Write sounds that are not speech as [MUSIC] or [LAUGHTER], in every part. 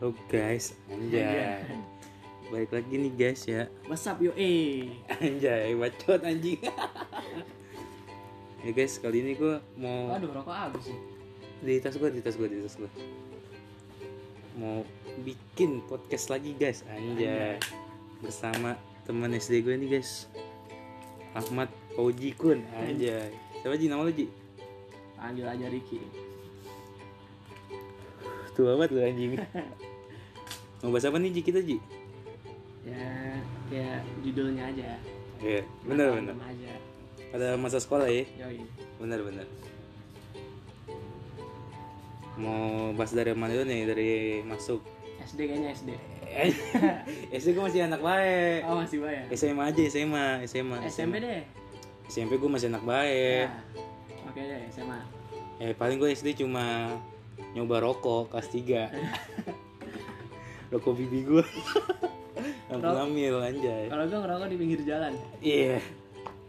Oh guys, anjay. Balik lagi nih guys ya. What's up yo eh? Anjay, bacot anjing. ya guys, kali ini gue mau Waduh rokok habis sih. di tas gue, di tas gue, di tas gue. Mau bikin podcast lagi guys, anjay. Bersama teman SD gue nih guys. Ahmad Fauji Kun, anjay. Siapa Ji nama lu Ji? Panggil aja Ricky. Tua banget lu anjing. [LAUGHS] Mau bahas apa nih Ji kita Ji? Ya kayak judulnya aja. Iya, bener bener. Nama aja. Pada masa sekolah ya. Yoi. bener bener mau bahas dari mana dulu nih dari masuk SD kayaknya SD. SD [LAUGHS] gue masih anak baik Oh masih bayar. SMA aja SMA SMA SMP deh. SMP gue masih anak baik Ya. Oke deh SMA. eh paling gue SD cuma nyoba rokok kelas 3 [LAUGHS] rokok bibi gue yang [LAUGHS] ngambil anjay. Kalau gue ngerokok di pinggir jalan. iya.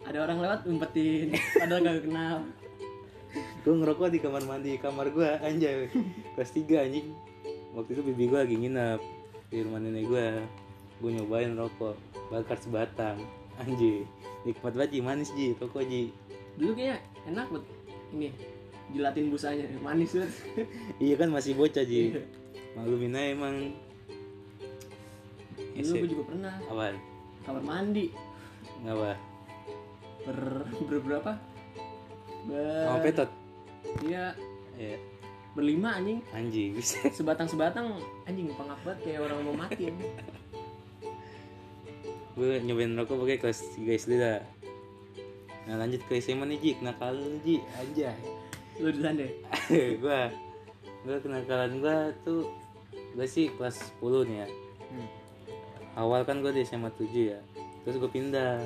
Ada orang lewat umpetin. Padahal gak kenal. gue ngerokok di kamar mandi kamar gue anjay. Kelas 3 anjing. Waktu itu bibi gue lagi nginep di rumah nenek gue gue nyobain rokok. Bakar sebatang. Anjay. Nikmat banget Ji, manis ji rokok ji. Dulu kayaknya enak buat ini jilatin busanya. Manis banget. iya kan masih bocah ji. Maklumin aja emang Dulu gue juga pernah. Apaan kamar mandi. Ngapa? Ber, ber berapa? Ber, sama petot? Iya. Ya berlima anjing. Anjing. [LAUGHS] Sebatang sebatang anjing pengap banget kayak orang mau mati anjing. gue nyobain rokok pakai kelas 3 SD dah. Nah lanjut ke SMA nih ji. Nakal lu, ji. Anjay. Lu duluan deh. [LAUGHS] Gue gue kenakalan gue tuh gue sih kelas 10 nih ya. Hmm. Awal kan gue di SMA 7 ya. Terus gue pindah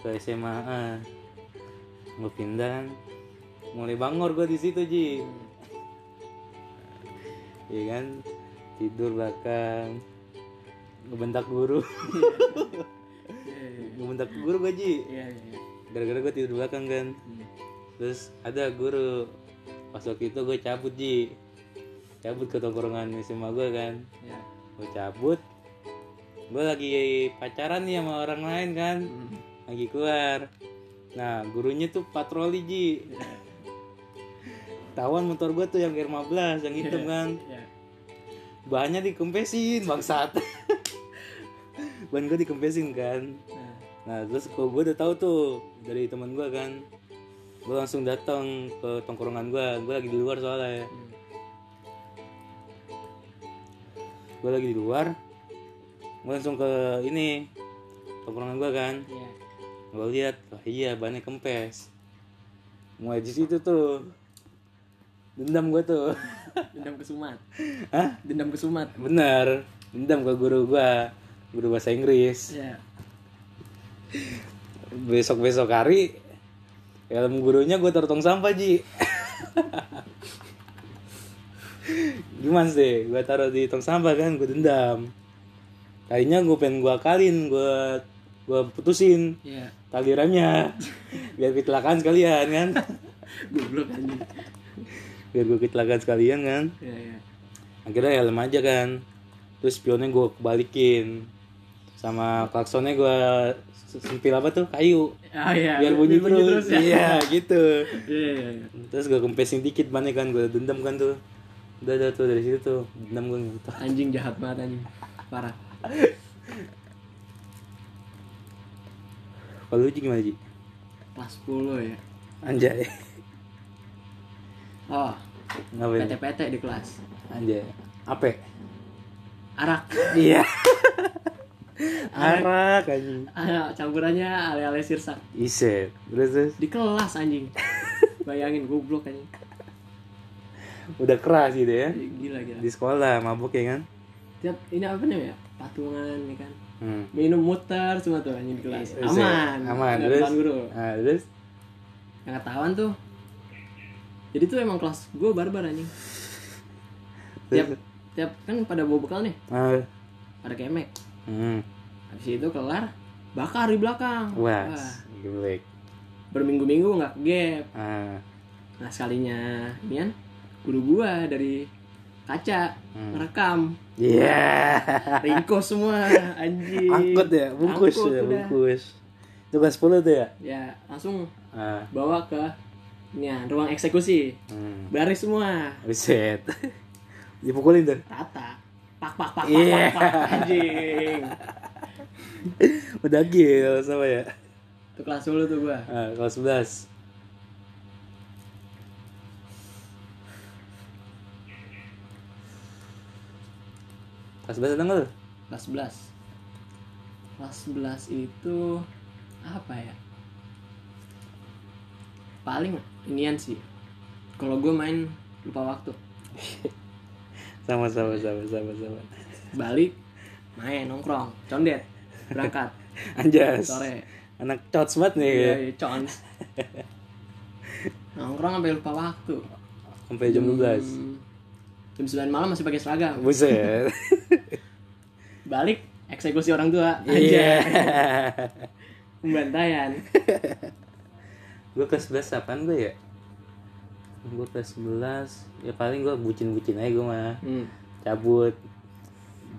ke SMA A. Gue pindah kan. Mulai bangor gue di situ ji. Iya kan? Tidur belakang. Ngebentak guru. Iya, ngebentak guru gue ji. Iya iya. Iya. gara-gara gue tidur belakang kan. Hmm. terus ada guru pas waktu itu gue cabut ji. Cabut ke tongkrongan SMA gue kan. Iya. gue cabut gue lagi pacaran nih sama orang lain kan. Hmm. lagi keluar. Nah gurunya tuh patroli ji. [LAUGHS] Tawan motor gue tuh yang R15 yang hitam kan. Iya. bahannya dikempesin bangsat. [LAUGHS] Ban gue dikempesin kan. Nah, nah terus kok gue udah tahu tuh dari teman gue kan gue langsung datang ke tongkrongan gue gue lagi di luar soalnya. Hmm. gue lagi di luar gue langsung ke ini tongkrongan gue kan Iya. gue lihat wah iya bannya kempes mulai di situ tuh dendam gue tuh [LAUGHS] Dendam kesumat. Hah? Dendam kesumat. bener dendam ke guru gue guru bahasa Inggris Iya. besok besok hari helm gurunya gue taruh tong sampah ji [LAUGHS] gimana sih gue taruh di tong sampah kan gue dendam tadinya gue pengen gue akalin gue gue putusin Iya. tali remnya [LAUGHS] biar kecelakaan sekalian kan Goblok anjing. biar gue kecelakaan sekalian kan Iya iya. akhirnya helm aja kan terus spionnya gue kebalikin sama klaksonnya gue sempil apa tuh kayu Ah iya. biar bunyi terus, ya. iya gitu Iya iya iya. terus gue kempesin dikit bannya kan gue dendam kan tuh udah udah tuh dari situ tuh dendam gue gitu Anjing jahat banget anjing. Parah. Kalau lu gimana Ji? Kelas 10 ya. anjay Oh, ngapain PT-PT di kelas. anjay apa Arak. iya [LAUGHS] arak anjing Ah, campurannya ale-ale sirsak. iset terus terus Di kelas anjing. Bayangin goblok anjing. udah keras gitu ya Gila gila. di sekolah mabuk ya kan Tiap ini apa namanya? Patungan nih kan. hmm. Minum muter semua tuh anjing di kelas. Iset. Aman. aman Nggak terus guru. nah, terus Yang ketahuan tuh. Jadi tuh emang kelas gue barbar anjing. Tiap tiap kan pada bawa bekal nih, ah, pada kemek. hmm. Habis itu kelar bakar di belakang. wah Wah. Berminggu-minggu nggak gap. ah Nah sekalinya ini kan guru gua dari kaca Hmm. ngerekam Iya. ringkos semua anjing Angkut ya, bungkus Angkut, ya, udah. bungkus. Itu kelas 10 tuh ya? ya langsung Ah. bawa ke ini ya, ruang eksekusi Hmm. baris semua Buset. [LAUGHS] Dipukulin tuh. rata pak pak pak pak, Iya. pak, pak, anjing [LAUGHS] Udah gil sama ya. itu kelas dulu tuh gua Ah, kelas 11. Kelas 11 ada nggak lu? kelas 11 kelas 11 itu apa ya? Paling inian sih. Kalau gue main lupa waktu. [LAUGHS] Sama sama sama sama sama. balik main nongkrong. Condet berangkat. [LAUGHS] Anjas. sore. Anak cots banget nih. iya iya, cons [LAUGHS] nongkrong sampai lupa waktu. Sampai jam 12. Hmm, jam 9 malam masih pakai seragam Buset. [LAUGHS] balik eksekusi orang tua Iya. aja pembantaian gue kelas 11 apaan gue ya? Gue kelas 11 ya paling gue bucin-bucin aja gue mah. hmm. Cabut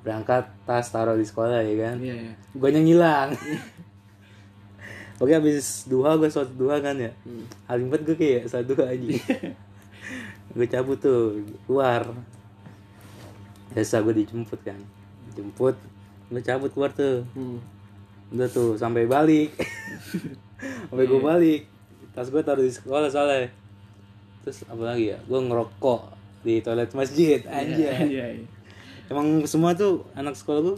berangkat tas taruh di sekolah ya kan. iya iya Gue yang ngilang. Oke habis duha gue sholat duha kan ya. Hmm. Paling gue kayak sholat duha aja. [LAUGHS] gue cabut tuh keluar. Biasa gue dijemput kan. Jemput gue cabut keluar tuh. Hmm. Udah tuh sampai balik. [LAUGHS] sampai gue balik. Tas gue taruh di sekolah soalnya. Terus apa lagi ya? Gue ngerokok di toilet masjid Iya, anjay. [LAUGHS] iya iya Emang semua tuh anak sekolah gue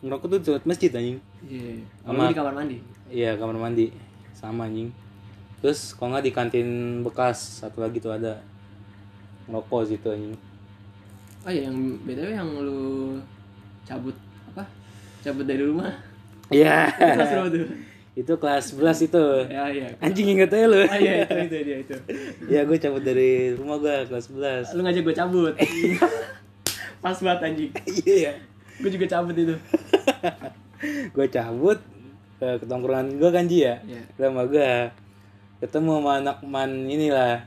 ngerokok tuh di toilet masjid anjing. iya Sama- Sama di kamar mandi Iya kamar mandi sama anjing. Terus kalau nggak di kantin bekas satu lagi tuh ada ngerokok situ anjing. oh iya yang btw yang lu cabut apa cabut dari rumah Iya. Itu kelas berapa tuh itu kelas 11 itu. ya iya Anjing inget aja lu. oh iya itu itu dia itu ya gue cabut dari rumah gue kelas 11. lu ngajak gue cabut [LAUGHS] pas banget anjing Iya. gue juga cabut itu [LAUGHS] gue cabut ke ketongkrongan gue kan Ji ya. Iya. Sama gue ketemu sama anak man inilah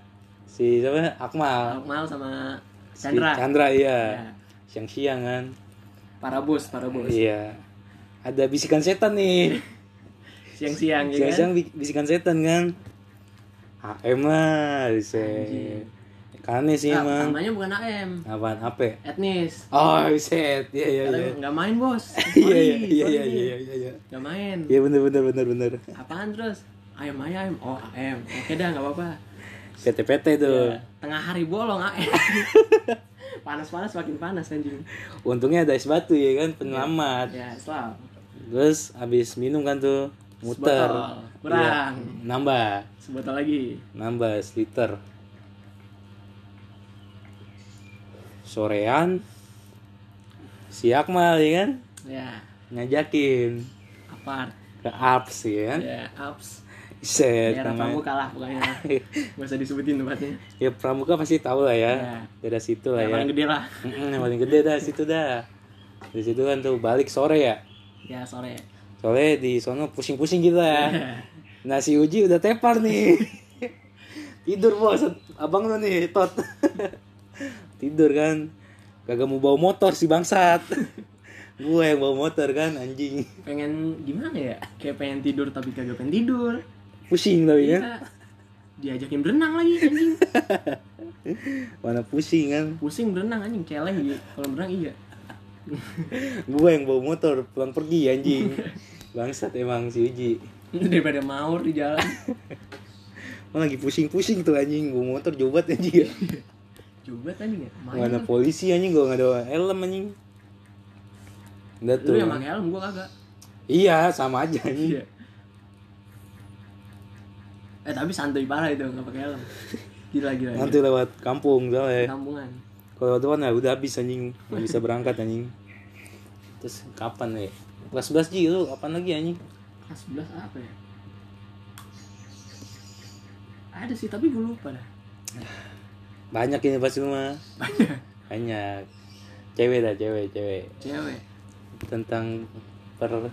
si siapa Akmal. Akmal sama Si Chandra Chandra iya. Iya. Siang-siang kan. para bos para bos Iya. Ada bisikan setan nih. [LAUGHS] siang-siang ya kan Siang-siang bi- bisikan setan kan. AM lah. Karena sih Ah, emang. namanya bukan AM Apaan? Apa? etnis Oh, set. Iya, iya, iya. Nggak main bos [LAUGHS] Iya, iya, iya, iya, iya, iya, iya. nggak main Iya, bener, bener, bener, bener. apaan terus ayam ayam oh AM oke dah nggak apa-apa PT-PT tuh. Ya, tengah hari bolong AM [LAUGHS] panas-panas makin panas anjing Untungnya ada es batu ya kan, penyelamat. ya selalu Terus habis minum kan tuh, muter. Sebotol. Kurang. Iya, nambah, sebotol lagi nambah liter. Sorean, si Akmal ya kan, ya ngajakin apart ke apps ya kan. ya ups Set, daerah namanya. pramuka lah pokoknya [LAUGHS] gak usah disebutin tempatnya Ya Pramuka pasti tahu lah ya. Iya. Daerah situ lah yang ya. paling gede lah yang paling gede dah situ dah. Di situ kan tuh balik sore ya. ya sore Soalnya di sono pusing-pusing gitu ya. [LAUGHS] Nah si Uji udah tepar nih. [LAUGHS] Tidur bos, abang lu nih tot. Tidur kan. Kagak mau bawa motor si bangsat. Gue yang bawa motor kan anjing. pengen gimana ya kayak pengen tidur tapi kagak pengen tidur Pusing tapi kan. Iya. diajakin berenang lagi anjing [LAUGHS] Mana pusing kan. pusing berenang anjing celeng gitu kalau berenang iya [LAUGHS] Gue yang bawa motor pulang pergi anjing. [LAUGHS] Bangsat emang si Uji. daripada maur di jalan Mana lagi pusing-pusing tuh anjing bawa motor banget anjing. coba anjing ya main Mana lu. polisi anjing gua nggak ada helm anjing. Udah lu tuh. yang pakai helm gua kagak Iya, sama aja anjing. iya eh tapi santuy parah itu nggak pakai helm gila gila, gila. Nanti lewat kampung soalnya. kampungan Kalau depan ya udah habis anjing, nggak bisa berangkat anjing. Terus kapan ya? Kelas 11 Ji, lu kapan lagi anjing? kelas 11 apa ya ada sih tapi gue lupa dah Banyak ini pasti mah. banyak Banyak. Cewek dah, cewek, cewek. cewek Tentang per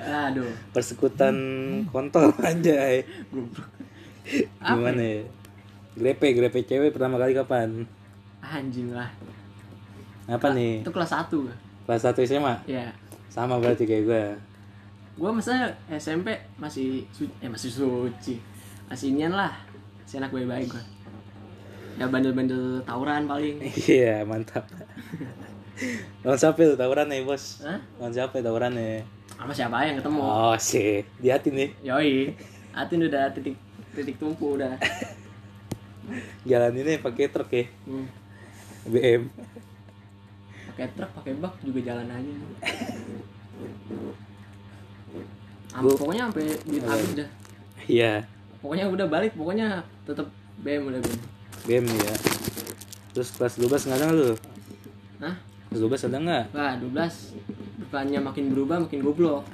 aduh persekutan kontol anjay. goblok [LAUGHS] Gimana ya? Grepe, grepe cewek pertama kali kapan? anjing lah. Apa nih? itu kelas 1 gue kelas 1 SMA ya sama berarti kayak gue gue masa SMP masih eh masih suci. Masih inian lah. Masih anak baik-baik gue ya bandel-bandel tawuran paling. [LAUGHS] Iya mantap. [LAUGHS] Lawan siapa tuh tawuran nih bos? Hah? lawan siapa tawuran nih sama siapa yang ketemu? Oh sih di hati nih. Yoi. Atin udah titik titik tumpu udah. Jalan ini pakai truk ya? Hmm. BM pakai truk pakai bak juga jalan aja. Am- pokoknya sampai duit habis dah. Iya. Pokoknya udah balik pokoknya tetap BM udah BM BM ya terus kelas 12 nggak ada nggak lu? Hah? kelas 12 ada nggak? Wah, 12 bukannya makin berubah makin goblok.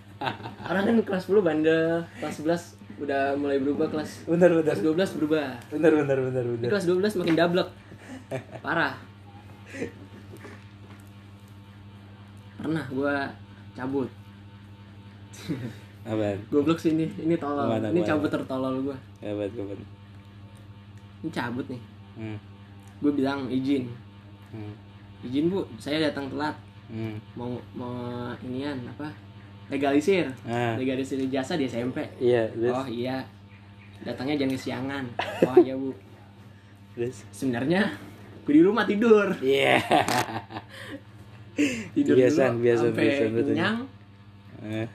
[LAUGHS] Karena kan kelas 10 bandel, kelas 11 udah mulai berubah kelas bener bener kelas 12 berubah. bener bener bener Di bener kelas 12 makin dablek. Parah. Pernah gua cabut. apaan Goblok sih ini, ini tolol. Ke mana, ini ke mana? cabut tertolol gua. apaan apaan Ini cabut nih. hmm. Gue bilang izin. Hmm. Izin, Bu, saya datang telat. Hmm. Mau mau inian apa? Legalisir. Ah. Legalisir ijazah di SMP. iya terus Oh iya. Datangnya jangan kesiangan. [LAUGHS] Oh iya bu. terus Sebenarnya gue di rumah tidur. iya [LAUGHS] Tidur Kebiasaan, dulu kebiasaan, sampai kenyang. Eh,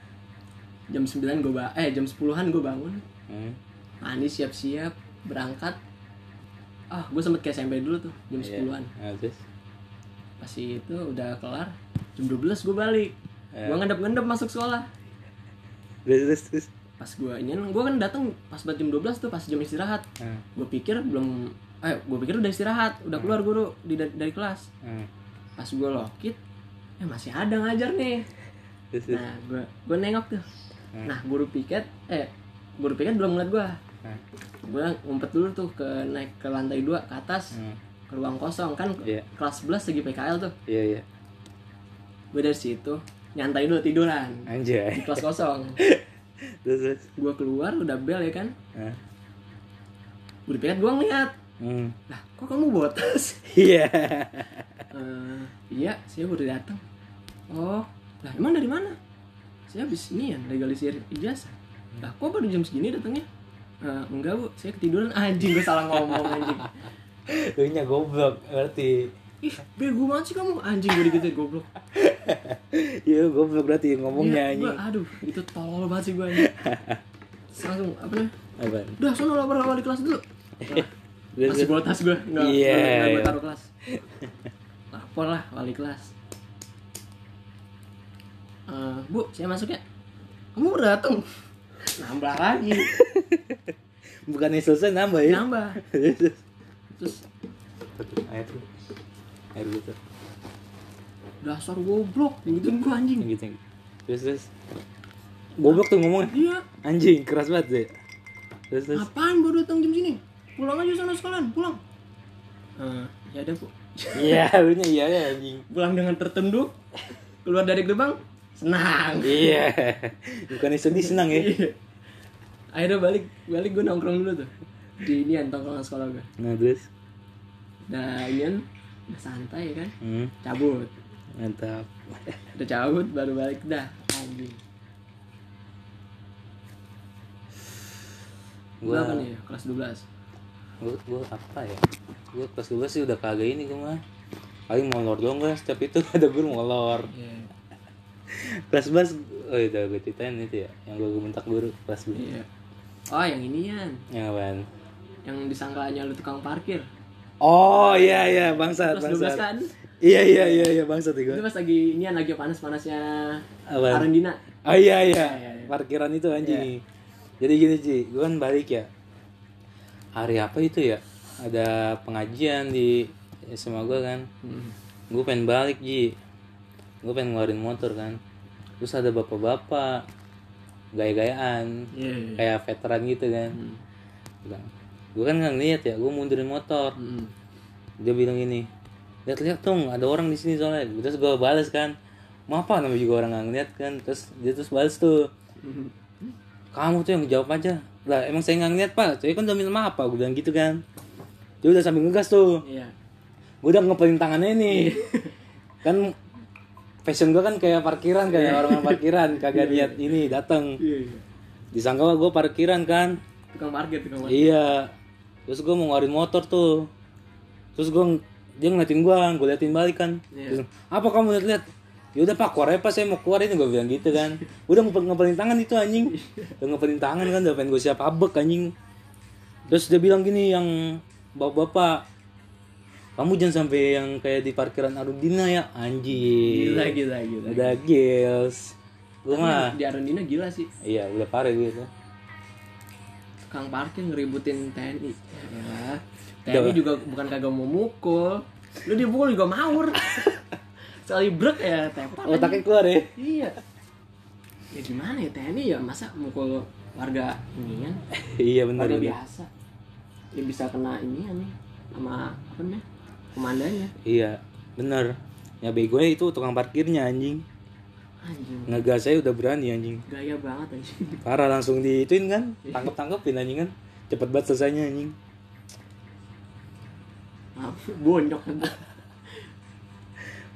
Jam 9 gue ba eh jam 10-an gue bangun. eh, Mandi siap-siap berangkat. Ah, gue sempet ke SMP dulu tuh jam iya. 10-an. Ah, terus Pas itu udah kelar, jam 12 gue balik. Eh. Gue ngendap-ngendap masuk sekolah. terus Pas gue ini gue kan datang pas buat jam 12 tuh pas jam istirahat. Ah, Gue pikir belum eh gue pikir udah istirahat, udah keluar guru di dari kelas. pas gue lokit eh masih ada ngajar nih. Terus nah gue gue nengok tuh. Nah guru piket eh guru piket belum ngeliat gue gue ngumpet dulu tuh ke naik ke lantai dua ke atas ke ruang kosong. Kan Iya. kelas 11 lagi PKL tuh. Iya iya. Gue dari situ nyantai dulu tiduran. Di anjay kelas kosong. [LAUGHS] Terus terus. Gue keluar udah bel ya kan? Ah. guru piket gue ngeliat. Hmm. lah kok kamu bawa tas [LAUGHS] iya. Eh, iya saya baru datang. Oh lah emang dari mana? Saya habis ini ya legalisir ijazah. Lah kok baru jam segini datangnya? "Eh, enggak bu saya ketiduran. Anjing gue salah ngomong anjing. [LAUGHS] Lu nya goblok berarti ih bego banget sih kamu. Anjing gue digituin goblok [LAUGHS] iya goblok berarti ngomongnya anjing. gua- aduh itu tolol banget sih gue [LAUGHS] langsung apa nih apa udah sono lapor wali kelas dulu. [LAUGHS] Nah, masih bawa tas gue nggak Iya, nggak gue iya. taruh kelas. Lapor lah wali kelas. Eh, bu saya masuk ya? Kamu udah dateng? Nambah lagi. Bukannya selesai nambah ya? Nambah. Terus. Dulu. air gitu dasar goblok. Gituin gue anjing. Gitu terus terus. Goblok tuh ngomongnya. Iya. Anjing keras banget deh terus terus. Apaan baru datang jam sini? Pulang aja sana sekalian pulang. Eh, ya udah bu. Iya [LAUGHS] lu nya iya ya anjing. Pulang dengan tertunduk keluar dari gerbang senang. Iya. Bukannya sedih senang ya? Iya. akhirnya balik balik gue nongkrong dulu tuh. Di ini tongkrongan sekolah gue nah terus? Udah inian udah santai kan? Hmm, cabut mantap. Udah cabut baru balik dah. Anjing. Gue Gua- apa nih? Kelas 12 gua, gua apa ya? Gua kelas 12 sih udah kagak ini gua mah. Paling molor doang gua setiap itu [LAUGHS] ada guru molor. Iya. kelas 11 oh itu gue ceritain itu ya yang gua bentak guru kelas 12 Iya. Oh, yang inian. yang apaan? Yang disangkanya lu tukang parkir. oh iya iya bangsat Kelas 12 bangsat. kan? Iya iya iya iya bangsat Itu itu pas lagi inian lagi panas-panasnya? Arendina. oh iya iya Iya, iya, iya. parkiran itu anjing jadi gini Ci gua kan balik ya hari apa itu ya ada pengajian di SMA gua kan Hmm. gue pengen balik Ji gue pengen ngeluarin motor kan terus ada bapak-bapak gaya-gayaan Iya. iya. kayak veteran gitu kan Hmm. gue kan nggak ngeliat ya gue mundurin motor Hmm. dia bilang gini lihat-lihat dong ada orang di sini soalnya. Terus gue balas kan mau apa namanya juga orang nggak ngeliat kan. Terus dia terus balas tuh. Kamu tuh yang jawab aja. Lah emang saya nggak ngeliat pak. Saya kan udah minta maaf pak. Gue bilang gitu kan. Dia udah sambil ngegas tuh. Iya. gue udah ngepelin tangannya nih [LAUGHS] kan fashion gue kan kayak parkiran kayak orang parkiran [LAUGHS] kagak niat ini datang iya iya. Disangka gue parkiran kan. Tukang parkir tukang parkir. Iya. Terus gue mau ngeluarin motor tuh. Terus gue dia ngeliatin gue gue liatin balik kan. Iya. Terus, apa kamu lihat-lihat ya udah pak keluar aja pak saya mau keluar. Ini gue bilang gitu kan. Udah ngepel ngepelin tangan itu anjing. Udah ngepelin tangan kan udah pengen gue siap abek anjing. Terus dia bilang gini yang bapak-bapak kamu jangan sampai yang kayak di parkiran Arundina ya anjing. Gila gila gila. Udah gils gue mah di Arundina gila sih. Iya udah parah gitu tukang parkir ngeributin TNI. Ya TNI juga bukan kagak mau mukul. Lu dipukul juga maur [LAUGHS] sekali brek ya tepar otaknya keluar ya? Iya. Ya gimana ya TNI ya masa mukul warga ini kan iya benar warga benar. biasa. Ya bisa kena ini nih sama apa namanya komandannya. Iya, bener. Ya begonya itu tukang parkirnya anjing. anjing. Ngegas saya udah berani anjing. gaya banget anjing. Parah langsung diituin kan, tangkep tangkepin anjing kan. Cepet banget selesainya anjing. Bonyok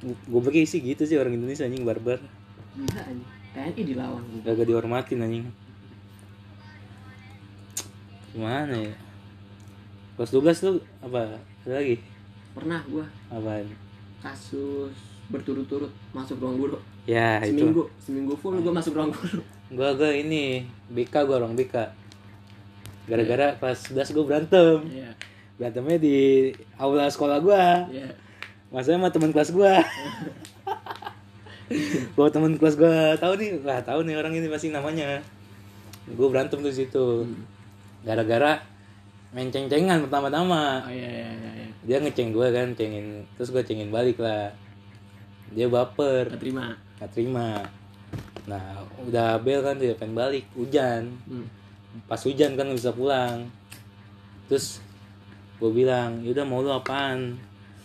Gue pikir sih gitu sih orang Indonesia anjing barbar. gila anjing TNI dilawan Gak dihormatin anjing. Gimana ya? Kelas 12 lu apa? Ada lagi? pernah gua Apaan? kasus berturut-turut masuk ruang guru Ya itu. seminggu seminggu full gua masuk ruang guru Gua gua ini BK gua orang BK. Gara-gara kelas 11 gue berantem. iya Berantemnya di aula sekolah gua. iya Masanya sama teman kelas gua. [LAUGHS] Gua teman kelas gua tahu nih, lah tahu nih orang ini pasti namanya. Gua berantem tuh di situ. Gara-gara main ceng-cengan pertama-tama. oh iya iya iya, iya. Dia ngeceng gua kan, cengin. Terus gua cengin balik lah. Dia baper, Gak terima gak terima. Nah, udah bel kan dia pengen balik, hujan. hmm. Pas hujan kan bisa pulang. Terus gue bilang, yaudah mau lu apaan?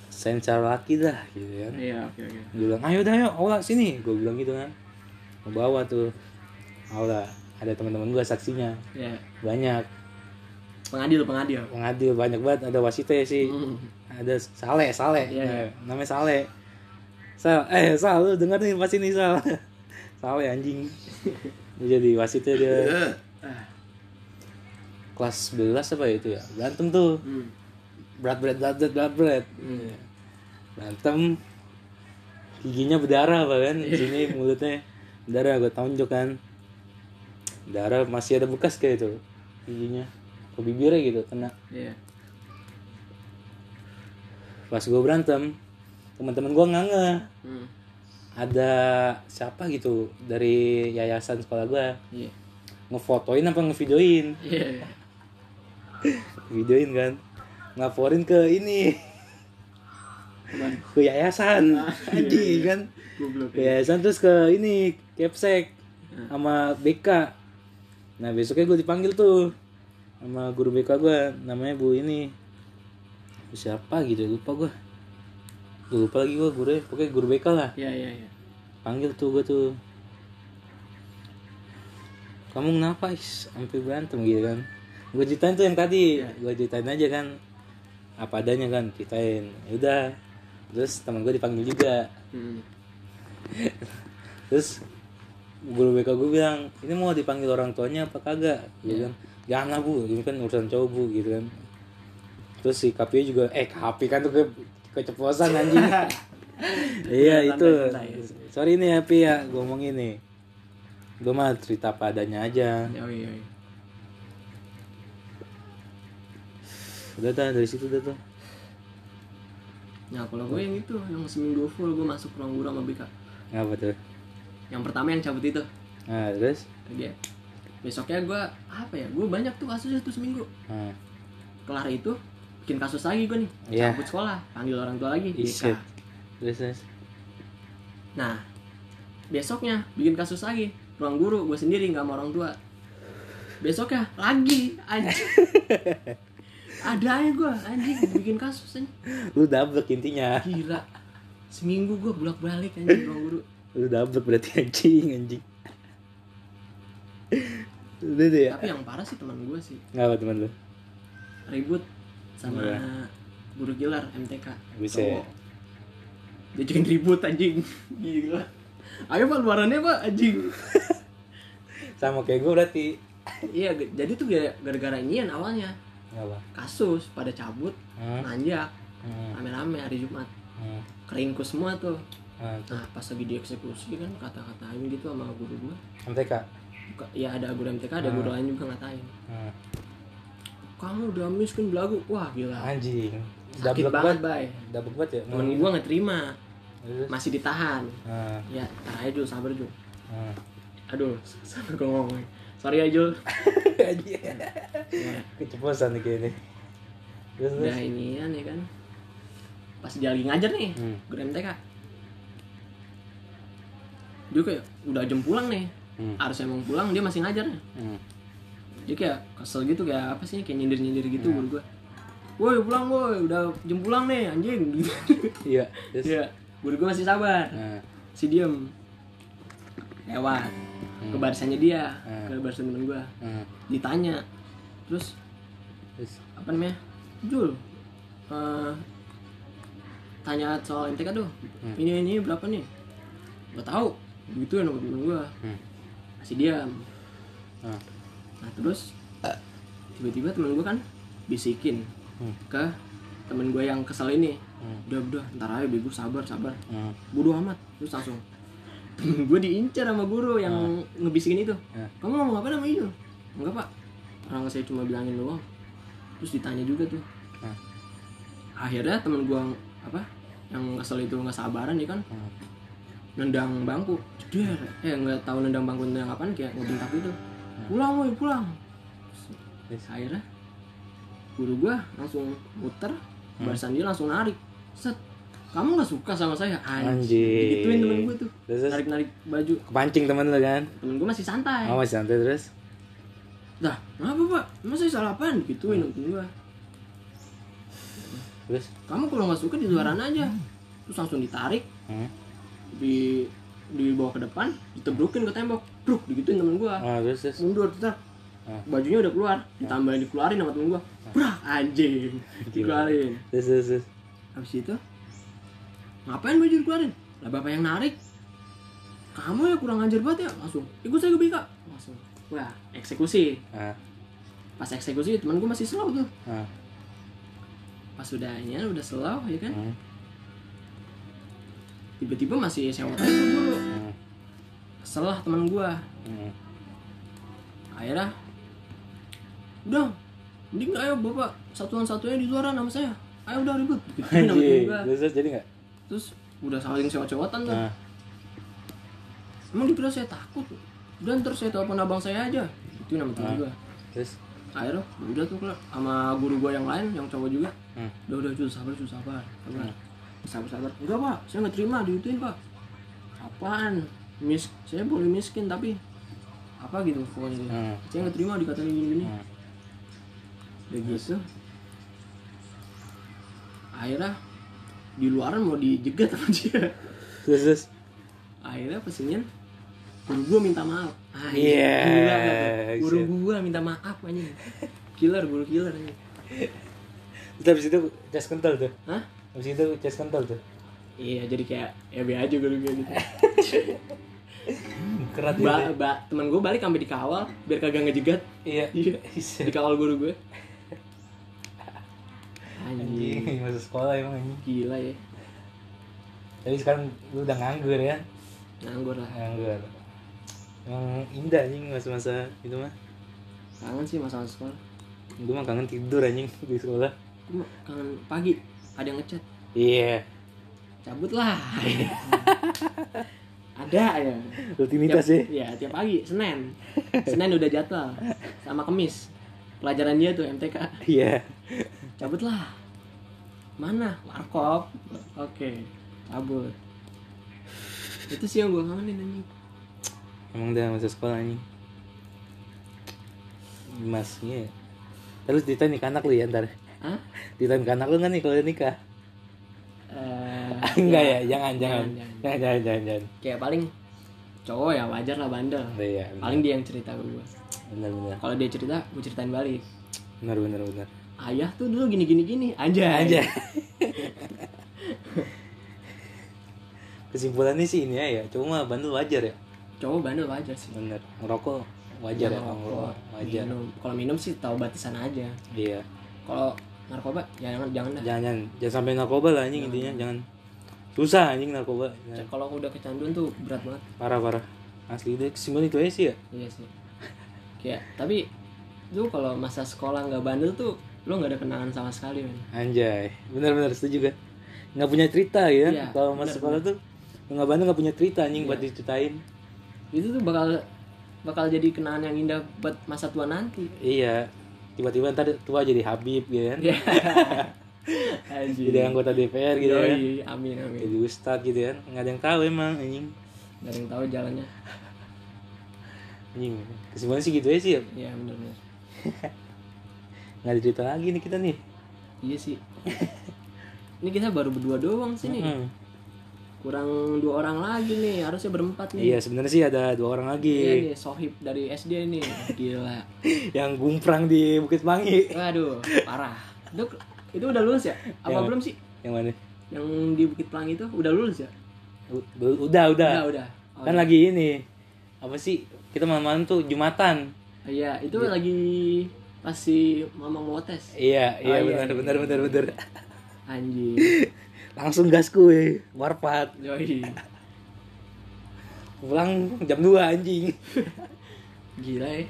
Sensor laki dah, gitu kan. iya oke oke. Dia bilang ayo dah yuk aula sini. Gue bilang gitu kan. Mau bawa tuh. Aula ada teman-teman gue saksinya. Iya. Banyak. Pengadil pengadil. Pengadil banyak banget. Ada wasitnya sih. Hmm. ada sale sale. Iya, iya. Nah, namanya sale. Sal eh sal lu denger nih pas ini sal. [LAUGHS] Sale anjing. Jadi wasitnya dia. [LAUGHS] Kelas 11 apa ya itu ya? Berantem tuh. Hmm. Berat berat berat berat berat berat. Hmm. berantem giginya berdarah bahkan Iya. sini mulutnya berdarah gue tonjok kan? Darah masih ada bekas kayak itu giginya. Ke bibirnya gitu kena. Iya. Pas gue berantem teman-teman gue ngange Hmm. ada siapa gitu dari yayasan sekolah gue iya. Ngefotoin apa ngevideoin? Iya. [LAUGHS] Videoin kan ngelaporin ke ini. Ke yayasan. Anjing kan? Goblok ke yayasan terus ke ini kepsek sama BK nah besoknya gue dipanggil tuh sama guru BK gue namanya bu ini. Siapa gitu lupa gue Gue lupa lagi gue guru pokoknya guru BK lah. Iya iya iya. Panggil tuh gue tuh. Kamu kenapa is? Sampai berantem gitu kan? Gue ceritain tuh yang tadi. Gue ceritain aja kan apa adanya kan ceritain. Udah terus teman gue dipanggil juga. Hmm. [LAUGHS] terus guru BK gue bilang ini mau dipanggil orang tuanya apa kagak? Gitu kan jangan lah bu. Ini kan urusan cowok bu gitu kan. Terus si KPI juga eh KPI kan tuh ke keceplosan anjing. [LAUGHS] Iya itu. santai, sorry nih ya Pi ya gue ngomong ini gue mah cerita apa adanya aja. Iya iya udah dah dari situ udah tuh Nah kalau gue yang itu yang seminggu full gue masuk ruang guru sama BK. apa tuh Yang pertama yang cabut itu, nah terus dia. Besoknya gue apa ya? Gue banyak tuh kasusnya tuh seminggu. nah, Kelar itu bikin kasus lagi gue nih. Iya. Cabut sekolah, panggil orang tua lagi. BK. iset terus terus Nah besoknya bikin kasus lagi. Ruang guru gue sendiri nggak sama orang tua. Besoknya lagi anjing. [LAUGHS] Ada aja gue anjing bikin kasus anjing. lu double intinya Gila. Seminggu gue bolak balik anjing ruang guru. lu double berarti anjing anjing udah deh ya Tapi yang parah sih teman gue sih. ngapa teman lu ribut sama Iya. guru killer MTK Bisa. Cowok. dia bikin ribut anjing gila ayo pak luarannya pak anjing [LAUGHS] sama kayak gue berarti iya jadi tuh gara- gara-gara inian awalnya apa. Kasus pada cabut hmm. nanjak Hmm. rame-rame hari Jumat. Hmm. keringkus semua tuh. Hmm. nah pas lagi dieksekusi kan kata-katain gitu sama guru gua. MTK ya ada guru MTK ada guru lain juga ngatain. Hmm. kamu udah miskin belagu. Wah gila. Anjing. Sakit Double banget bay. Double banget ya? Temen gua nggak terima masih ditahan. Hmm. ya tar aja Jul sabar Jul Hmm. aduh [LAUGHS] sabar gua ngomong sorry ya Jul keceplosan nih kayaknya. Terus terus. Udah ini ya kan. Pas dia lagi ngajar nih Hmm. guru MTK. Dia kayak udah jam pulang nih. Hmm. harusnya mau pulang dia masih ngajar. Nih Hmm. dia kayak kesel gitu kayak apa sih kayak nyindir nyindir gitu guru gua. Woi pulang woi. Udah jam pulang nih anjing. [LAUGHS] Iya terus. Ya guru gua masih sabar. Nah. si diem. Lewat ke barisannya dia Hmm. ke barisan temen gua Hmm. ditanya terus terus apa namanya Jul eh, tanya soal MTK tuh Hmm. ini ini berapa nih gak tahu gitu ya temen gua hmm. masih diam Ah. nah terus tiba-tiba temen gua kan bisikin Hmm. ke temen gue yang kesel ini Hmm. udah udah ntar aja bego sabar sabar Hmm. bodo amat terus langsung [CLEARS THROAT] gue diincar sama guru yang ngebisikin itu. Ah. kamu ngomong apa sama itu enggak pak. Orang saya cuma bilangin doang. Terus ditanya juga tuh. Ah. akhirnya temen gue apa yang kesel itu nggak sabaran ya kan? Hmm. nendang bangku. Jeder. Eh nggak tahu nendang bangku nendang apaan kayak ngebentak gitu. Pulang woi pulang. Terus? akhirnya guru gua langsung muter barisan dia langsung narik. Set kamu nggak suka sama saya? Anjing. gituin temen gue tuh. Terus, terus? narik narik baju. Kepancing temen lu kan? Temen gue masih santai. Oh masih santai terus? Dah kenapa pak? Emang saya salah apaan? Gituin temen gue terus? Kamu kalau nggak suka di luaran aja. Terus langsung ditarik. Hmm. di dibawa ke depan ditebrukin ke tembok. Bruk digituin temen gue oh, terus terus? Mundur tetap Ah. bajunya udah keluar. Ditambahin dikeluarin sama temen gua. Brak anjing. Dikeluarin. Terus terus, terus. habis itu ngapain baju dikeluarin lah bapak yang narik. Kamu ya kurang ajar banget ya? Langsung ikut saya ke BK langsung wah eksekusi. Ah. pas eksekusi temen gua masih slow tuh. Ah. pas udah ini udah slow ya kan? Hmm. tiba-tiba masih tuh guru Hmm. kesel lah temen gua. Hmm. akhirnya udah mending ayo bapak satuan-satunya di luaran sama saya. Ayo udah ribut. [LAUGHS] Gitu nama jadi nggak terus udah saling sewot-sewotan tuh. Nah. emang dikira saya takut. Udah ntar saya telepon abang saya aja. Itu nama temen Ah. gua terus? Akhirnya udah tuh kelar sama guru gua yang lain yang cowok juga. Hmm. udah udah Jul sabar Jul sabar. Sabar. Sabar sabar. Enggak pak. Saya nggak terima diutuin pak. Apaan? Mis saya boleh miskin tapi apa gitu pokoknya. Dia. Hmm. saya nggak terima dikatain gini gini Hmm. udah gitu. Akhirnya di luaran mau dijegat sama dia. Terus terus. Akhirnya pesennya guru gua minta maaf. Ah, Iya, gila nggak tuh? guru gua minta maaf anjing. Killer guru killer anjing. Terus habis itu cas kental tuh? Hah? Habis itu cas kental tuh? Iya jadi kayak ya be aja guru gua gitu. [LAUGHS] Kerat ba, gitu ba, temen gua balik sampai dikawal biar kagak ngejegat. Iya. Iya. [LAUGHS] dikawal guru gue anjing masuk sekolah emang anjing. Gila ya. Tapi sekarang lu udah nganggur ya? Nganggur lah. Nganggur. Emang indah anjing masa-masa itu mah. Kangen sih masalah sekolah. Gue mah kangen tidur anjing di sekolah. Gue kangen pagi ada yang ngechat. Iya. Cabut lah. [LAUGHS] Ada ya. Rutinitas tiap, ya? ya tiap pagi senin. Senin udah jadwal sama kemis. Pelajaran dia tuh MTK iya. Cabut lah mana? Warkop. Oke cabut itu sih yang gue kangenin anjing. Emang udah masa sekolah anjing. Mas iya terus ceritain nih anak lu ya ntar? Hah? ceritain ke anak lu nggak nih kalau nikah? Eh, [LAUGHS] enggak ya? Jangan jangan jangan, jangan. jangan jangan. jangan jangan kayak paling cowok ya wajar lah bandel. Iya paling dia yang cerita ke gue benar benar. Kalau dia cerita gue ceritain balik. Benar benar benar ayah tuh dulu gini gini gini aja aja [LAUGHS] kesimpulannya sih ini ya cuma bandel wajar ya. Cowok bandel wajar sih. Bener ngerokok wajar ya Ngerokok, wajar. Minum. kalau minum sih tahu batasan aja. Iya. Kalau narkoba jangan jangan dah jangan jangan, jangan sampai narkoba lah anjing intinya jangan. susah anjing narkoba. Jangan. kalau udah kecanduan tuh berat banget. Parah parah. Asli deh kesimpulan itu aja sih ya. Iya sih. Kayak tapi lu kalau masa sekolah nggak bandel tuh lu nggak ada kenangan sama sekali men. Anjay. Bener setuju kan nggak punya cerita ya. Iya, kalau masuk sekolah tuh nggak bandel nggak punya cerita anjing buat diceritain. Itu tuh bakal bakal jadi kenangan yang indah buat masa tua nanti. Iya. Tiba-tiba ntar tua jadi Habib gitu kan. [LAUGHS] Ya anjir jadi anggota DPR gitu kan. Yoi, amin amin. Jadi ustad gitu kan. Nggak ada yang tahu emang anjing. Gak ada yang tahu jalannya. Anjing kesimpulan sih gitu aja sih ya. Iya bener bener [LAUGHS] nggak ada cerita lagi nih kita nih. Iya sih. Ini kita baru berdua doang sih nih. Hmm. kurang dua orang lagi nih harusnya berempat nih. Iya sebenarnya sih ada dua orang Iya lagi nih sohib dari SD nih. Gila. [LAUGHS] Yang gumprang di Bukit Mangi waduh parah. Itu itu udah lulus ya? Apa Yang- belum sih? yang mana? Yang di Bukit Pelangi itu udah lulus ya? U- udah udah. Udah udah. Oh, kan lagi ini. Apa sih? Kita malam-malam tuh jumatan. Iya itu lagi pas si mama mau tes. Iya iya Oh, iya, benar iya, benar benar benar. Anjing. [LAUGHS] Langsung gas kue warpat. Yoi. pulang jam 2 anjing. [LAUGHS] Gila ya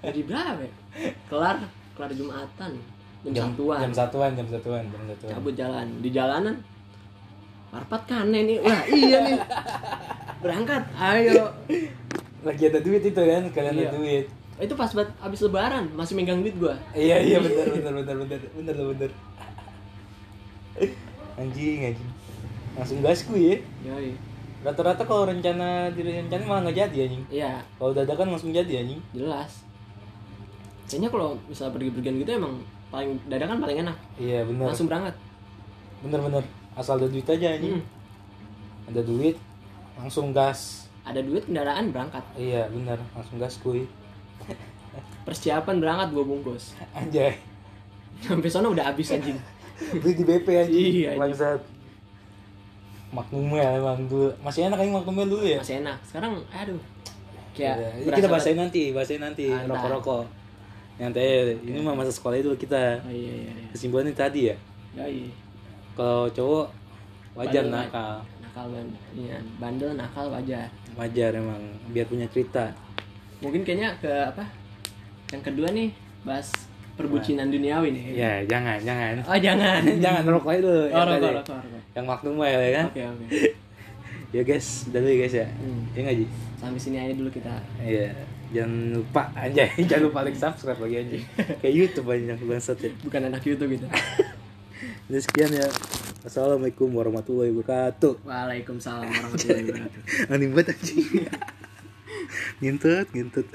dari berapa ya? Kelar kelar jumatan. Jam, satuan. jam satuan jam satuan jam satuan. Cabut jalan. Di jalanan warpat kane nih. Wah iya nih. [LAUGHS] Berangkat ayo. Lagi ada duit itu kan kalian Iya. ada duit itu pas buat abis lebaran masih megang duit gua. Iya iya benar benar [LAUGHS] benar benar benar benar benar anjing anjing. Langsung gas kue ya. Yoi. rata-rata kalau rencana direncana malah nggak jadi anjing. Iya. Kalau dadakan langsung jadi anjing. Jelas. Kayaknya kalau misalnya pergi-pergian gitu emang paling dadakan paling enak. Iya benar langsung berangkat. Bener bener. Asal ada duit aja anjing. Hmm. ada duit langsung gas. Ada duit kendaraan berangkat. Iya bener. Langsung gas kuy persiapan berangkat dua bungkus. Anjay. Sampai sana udah habis anjing. Beli di BP anjing. Iya, bangsat. Maknumnya emang dulu. Masih enak anjing maknumnya dulu ya? Masih enak. Sekarang aduh. Kayak Iya, berasa kita bahasain nanti bahasain nanti Ah, ntar. rokok-rokok. Nyantai ini mah masa sekolah dulu kita. Oh, iya iya iya. Kesimpulannya tadi ya? Yoi. kalau cowok wajar Bandel, nakal. nakal ban- iya, bandel nakal wajar. Wajar emang biar punya cerita. Mungkin kayaknya ke apa yang kedua nih bahas perbucinan duniawi nih ya jangan jangan oh jangan [LAUGHS] jangan rokok itu oh rokok rokok rokok yang maknumnya ya kan oke oke [LAUGHS] ya guys udah dulu ya guys ya Hmm. ya nggak Ji? sampai sini aja dulu kita Iya, jangan lupa anjay, [LAUGHS] jangan lupa like subscribe lagi anjay. Kayak YouTube banyak bangsat ya. bukan anak YouTube gitu Jadi sekian ya. Assalamualaikum warahmatullahi wabarakatuh. Waalaikumsalam warahmatullahi wabarakatuh Aneh banget anjing. ngintut, ngintut.